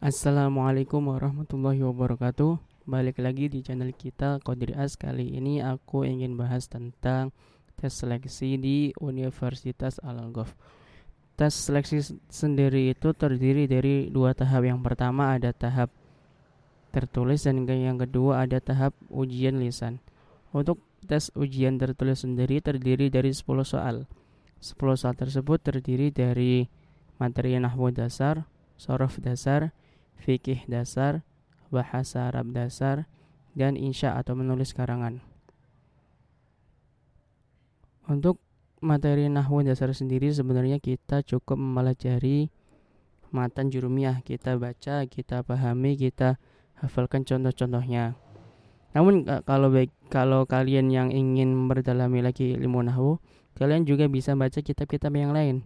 Assalamualaikum warahmatullahi wabarakatuh. Balik lagi di channel kita Kodri As. Kali ini aku ingin bahas tentang tes seleksi di Universitas Al-Ghaf Tes seleksi sendiri itu terdiri dari dua tahap. Yang pertama ada tahap tertulis dan yang kedua ada tahap ujian lisan. Untuk tes ujian tertulis sendiri terdiri dari 10 soal. 10 soal tersebut terdiri dari materi nahwu dasar, sorof dasar, fikih dasar, bahasa Arab dasar, dan insya atau menulis karangan. Untuk materi nahwu dasar sendiri sebenarnya kita cukup mempelajari matan jurumiyah, kita baca, kita pahami, kita hafalkan contoh-contohnya. Namun kalau baik, kalau kalian yang ingin memperdalami lagi ilmu nahwu, kalian juga bisa baca kitab-kitab yang lain.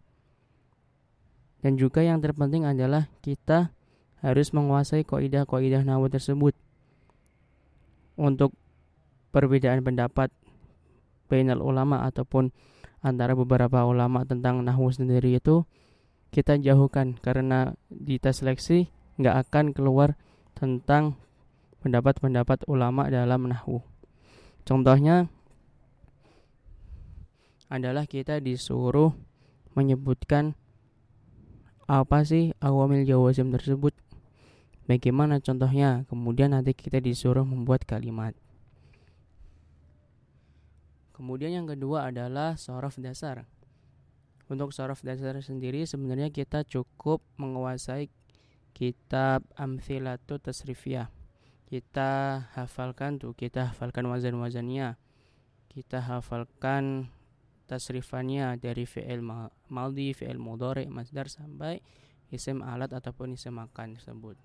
Dan juga yang terpenting adalah kita harus menguasai kaidah-kaidah nahwu tersebut. Untuk perbedaan pendapat bainal ulama ataupun antara beberapa ulama tentang nahwu sendiri itu kita jauhkan karena di tes seleksi nggak akan keluar tentang pendapat-pendapat ulama dalam nahwu. Contohnya adalah kita disuruh menyebutkan apa sih awamil jawazim tersebut Bagaimana contohnya? Kemudian nanti kita disuruh membuat kalimat. Kemudian yang kedua adalah sorof dasar. Untuk sorof dasar sendiri sebenarnya kita cukup menguasai kitab Amthilatu Tasrifiyah. Kita hafalkan tuh, kita hafalkan wazan-wazannya. Kita hafalkan tasrifannya dari fi'il maldi, fi'il mudhari, masdar sampai isim alat ataupun isim makan tersebut.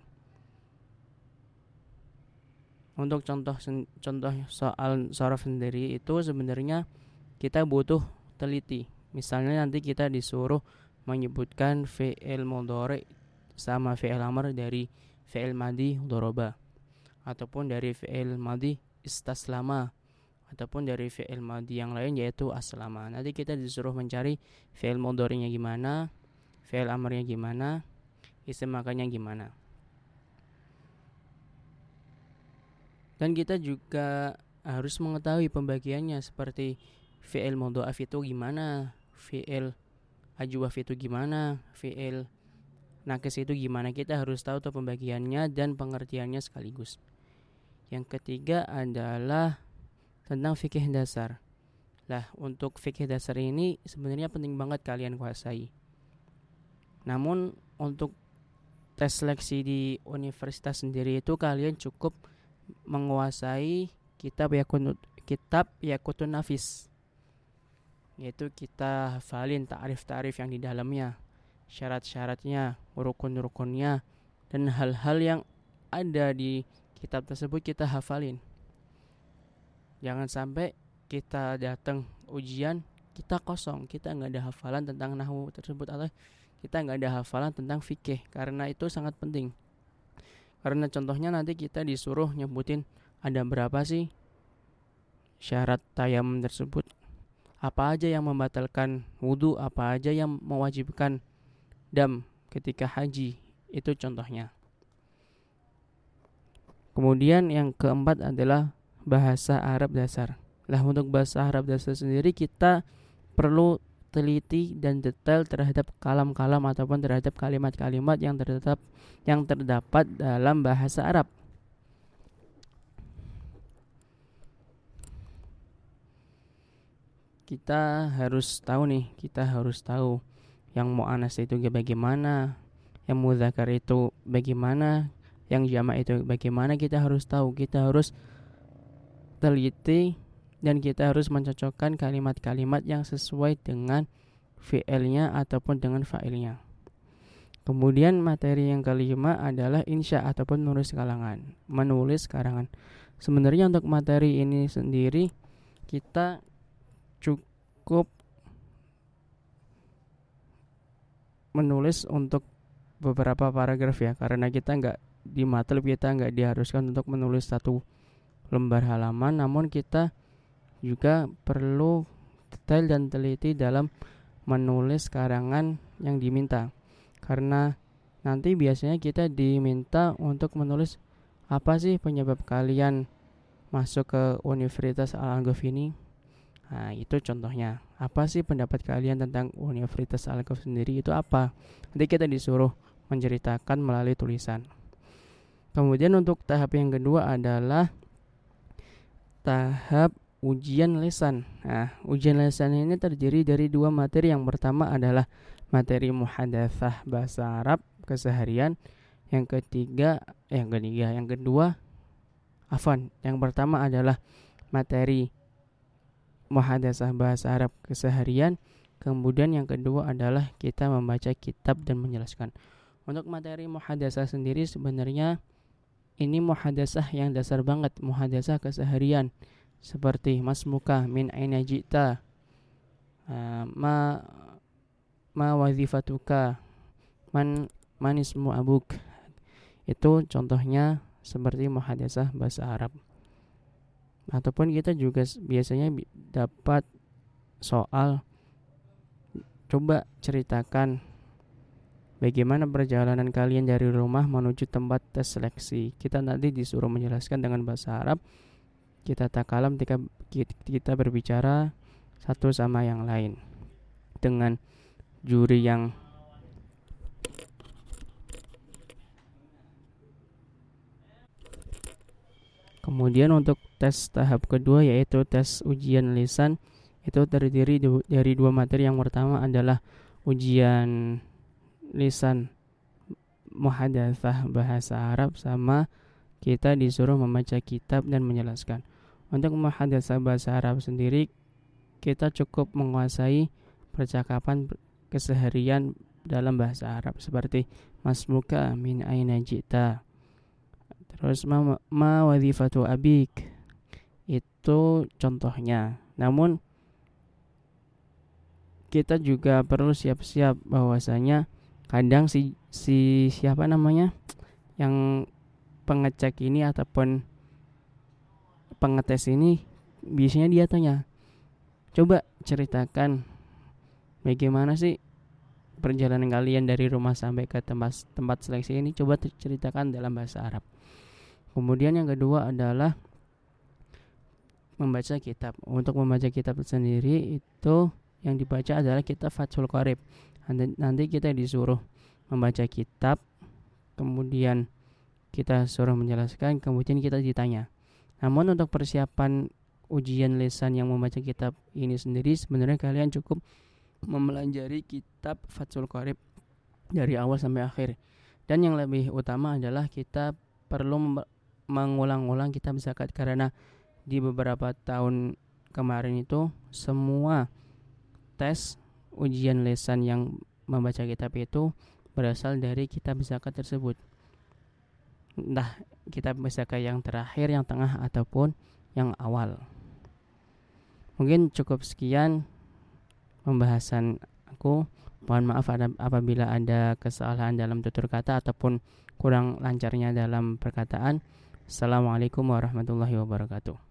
Untuk contoh contoh soal sorof sendiri itu sebenarnya kita butuh teliti. Misalnya nanti kita disuruh menyebutkan fi'il mudhari sama fi'il amr dari fi'il madi doroba ataupun dari fi'il madi istaslama ataupun dari fi'il madi yang lain yaitu aslama. Nanti kita disuruh mencari fi'il mudhari'nya gimana, fi'il amrnya gimana, isim gimana. Dan kita juga harus mengetahui pembagiannya seperti fi'il mudha'af itu gimana, fi'il ajwaf itu gimana, fi'il nakes itu gimana. Kita harus tahu tuh pembagiannya dan pengertiannya sekaligus. Yang ketiga adalah tentang fikih dasar. Lah, untuk fikih dasar ini sebenarnya penting banget kalian kuasai. Namun untuk tes seleksi di universitas sendiri itu kalian cukup menguasai kitab yakun kitab yakutun nafis yaitu kita hafalin tarif-tarif yang di dalamnya syarat-syaratnya rukun-rukunnya dan hal-hal yang ada di kitab tersebut kita hafalin. Jangan sampai kita datang ujian kita kosong kita nggak ada hafalan tentang nahwu tersebut atau kita nggak ada hafalan tentang fikih karena itu sangat penting karena contohnya nanti kita disuruh nyebutin ada berapa sih syarat tayamum tersebut. Apa aja yang membatalkan wudhu, apa aja yang mewajibkan dam ketika haji. Itu contohnya. Kemudian yang keempat adalah bahasa Arab dasar. Lah untuk bahasa Arab dasar sendiri kita perlu teliti dan detail terhadap kalam-kalam ataupun terhadap kalimat-kalimat yang terdapat yang terdapat dalam bahasa Arab. Kita harus tahu nih, kita harus tahu yang mu'anas itu bagaimana, yang muzakkar itu bagaimana, yang jamak itu bagaimana kita harus tahu, kita harus teliti dan kita harus mencocokkan kalimat-kalimat yang sesuai dengan fi'ilnya ataupun dengan fa'ilnya. Kemudian materi yang kelima adalah insya ataupun menulis kalangan, menulis karangan. Sebenarnya untuk materi ini sendiri kita cukup menulis untuk beberapa paragraf ya karena kita nggak di matlab kita nggak diharuskan untuk menulis satu lembar halaman namun kita juga perlu detail dan teliti dalam menulis karangan yang diminta. Karena nanti biasanya kita diminta untuk menulis apa sih penyebab kalian masuk ke Universitas Al ini? Nah itu contohnya. Apa sih pendapat kalian tentang Universitas Al sendiri? Itu apa? Nanti kita disuruh menceritakan melalui tulisan. Kemudian untuk tahap yang kedua adalah tahap ujian lesan. Nah, ujian lesan ini terdiri dari dua materi. Yang pertama adalah materi muhadatsah bahasa Arab keseharian. Yang ketiga, eh, yang ketiga, yang kedua, afan. Yang pertama adalah materi muhadatsah bahasa Arab keseharian. Kemudian yang kedua adalah kita membaca kitab dan menjelaskan. Untuk materi muhadatsah sendiri sebenarnya ini muhadatsah yang dasar banget, muhadatsah keseharian seperti mas muka min aina jita. Uh, ma ma wazifatuka. Man manismu abuk. Itu contohnya seperti muhadasah bahasa Arab. Ataupun kita juga biasanya dapat soal. Coba ceritakan bagaimana perjalanan kalian dari rumah menuju tempat tes seleksi. Kita nanti disuruh menjelaskan dengan bahasa Arab kita takalam ketika kita berbicara satu sama yang lain dengan juri yang Kemudian untuk tes tahap kedua yaitu tes ujian lisan itu terdiri dari dua materi. Yang pertama adalah ujian lisan muhadatsah bahasa Arab sama kita disuruh membaca kitab dan menjelaskan. Untuk muhadatsah bahasa Arab sendiri, kita cukup menguasai percakapan keseharian dalam bahasa Arab seperti masmuka min aina jita. Terus ma, ma wadhifatu abik. Itu contohnya. Namun kita juga perlu siap-siap bahwasanya kadang si si siapa namanya yang pengecek ini ataupun pengetes ini biasanya dia tanya coba ceritakan bagaimana sih perjalanan kalian dari rumah sampai ke tempat tempat seleksi ini? Coba ceritakan dalam bahasa Arab. Kemudian yang kedua adalah membaca kitab. Untuk membaca kitab sendiri itu yang dibaca adalah kitab Fathul Qarib. Nanti kita disuruh membaca kitab kemudian kita suruh menjelaskan kemudian kita ditanya. Namun untuk persiapan ujian lesan yang membaca kitab ini sendiri sebenarnya kalian cukup memelajari kitab Fathul Qarib dari awal sampai akhir. Dan yang lebih utama adalah kita perlu mengulang-ulang kitab zakat. Karena di beberapa tahun kemarin itu semua tes ujian lesan yang membaca kitab itu berasal dari kitab zakat tersebut entah kita bisa ke yang terakhir, yang tengah ataupun yang awal. Mungkin cukup sekian pembahasan aku. Mohon maaf apabila ada kesalahan dalam tutur kata ataupun kurang lancarnya dalam perkataan. Assalamualaikum warahmatullahi wabarakatuh.